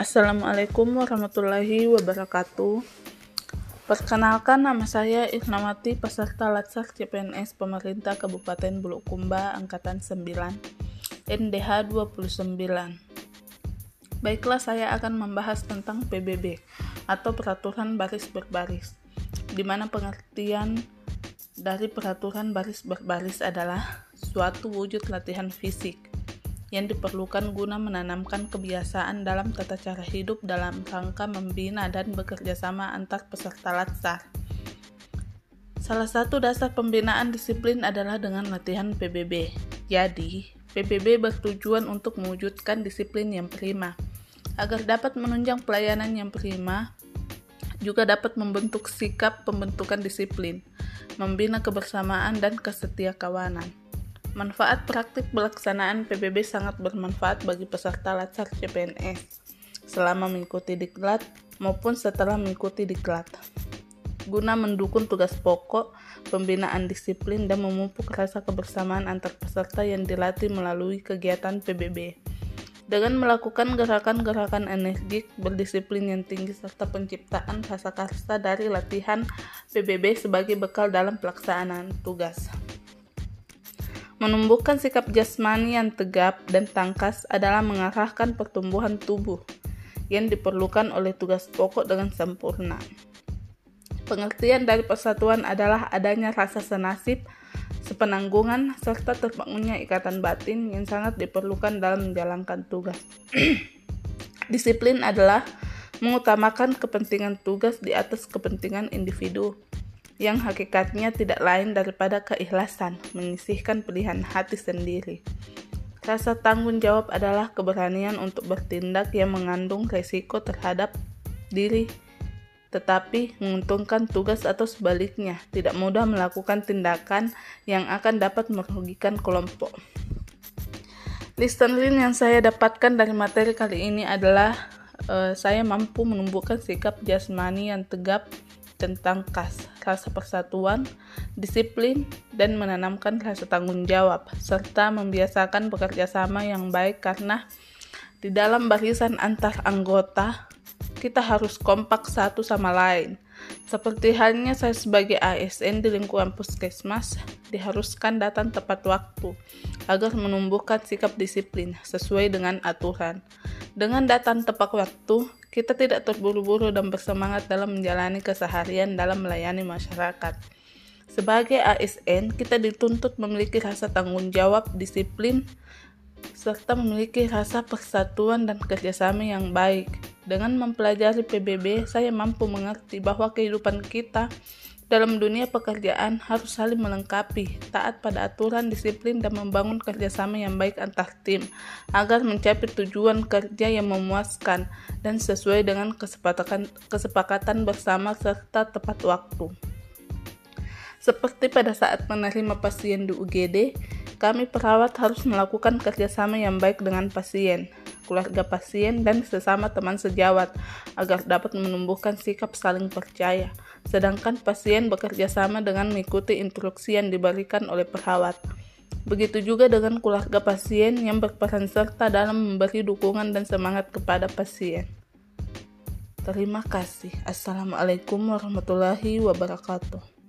Assalamualaikum warahmatullahi wabarakatuh. Perkenalkan nama saya Irnawati peserta Latsar CPNS Pemerintah Kabupaten Bulukumba Angkatan 9 NDH 29. Baiklah saya akan membahas tentang PBB atau peraturan baris berbaris di mana pengertian dari peraturan baris berbaris adalah suatu wujud latihan fisik yang diperlukan guna menanamkan kebiasaan dalam tata cara hidup dalam rangka membina dan bekerja sama antar peserta latsar. Salah satu dasar pembinaan disiplin adalah dengan latihan PBB. Jadi, PBB bertujuan untuk mewujudkan disiplin yang prima. Agar dapat menunjang pelayanan yang prima, juga dapat membentuk sikap pembentukan disiplin, membina kebersamaan dan kesetia kawanan. Manfaat praktik pelaksanaan PBB sangat bermanfaat bagi peserta Latsar CPNS selama mengikuti diklat maupun setelah mengikuti diklat. Guna mendukung tugas pokok, pembinaan disiplin, dan memupuk rasa kebersamaan antar peserta yang dilatih melalui kegiatan PBB. Dengan melakukan gerakan-gerakan energik, berdisiplin yang tinggi, serta penciptaan rasa karsa dari latihan PBB sebagai bekal dalam pelaksanaan tugas. Menumbuhkan sikap jasmani yang tegap dan tangkas adalah mengarahkan pertumbuhan tubuh yang diperlukan oleh tugas pokok dengan sempurna. Pengertian dari persatuan adalah adanya rasa senasib, sepenanggungan, serta terbangunnya ikatan batin yang sangat diperlukan dalam menjalankan tugas. Disiplin adalah mengutamakan kepentingan tugas di atas kepentingan individu yang hakikatnya tidak lain daripada keikhlasan, menyisihkan pilihan hati sendiri. Rasa tanggung jawab adalah keberanian untuk bertindak yang mengandung resiko terhadap diri, tetapi menguntungkan tugas atau sebaliknya, tidak mudah melakukan tindakan yang akan dapat merugikan kelompok. Listening yang saya dapatkan dari materi kali ini adalah uh, saya mampu menumbuhkan sikap jasmani yang tegap tentang kas, rasa persatuan, disiplin, dan menanamkan rasa tanggung jawab, serta membiasakan bekerja sama yang baik karena di dalam barisan antar anggota, kita harus kompak satu sama lain. Seperti halnya saya sebagai ASN di lingkungan puskesmas, diharuskan datang tepat waktu agar menumbuhkan sikap disiplin sesuai dengan aturan. Dengan datang tepat waktu, kita tidak terburu-buru dan bersemangat dalam menjalani keseharian dalam melayani masyarakat. Sebagai ASN, kita dituntut memiliki rasa tanggung jawab, disiplin, serta memiliki rasa persatuan dan kerjasama yang baik. Dengan mempelajari PBB, saya mampu mengerti bahwa kehidupan kita dalam dunia pekerjaan harus saling melengkapi, taat pada aturan, disiplin, dan membangun kerjasama yang baik antar tim agar mencapai tujuan kerja yang memuaskan dan sesuai dengan kesepakatan, kesepakatan bersama serta tepat waktu. Seperti pada saat menerima pasien di UGD, kami perawat harus melakukan kerjasama yang baik dengan pasien, keluarga pasien, dan sesama teman sejawat agar dapat menumbuhkan sikap saling percaya. Sedangkan pasien bekerja sama dengan mengikuti instruksi yang diberikan oleh perawat. Begitu juga dengan keluarga pasien yang berperan serta dalam memberi dukungan dan semangat kepada pasien. Terima kasih. Assalamualaikum warahmatullahi wabarakatuh.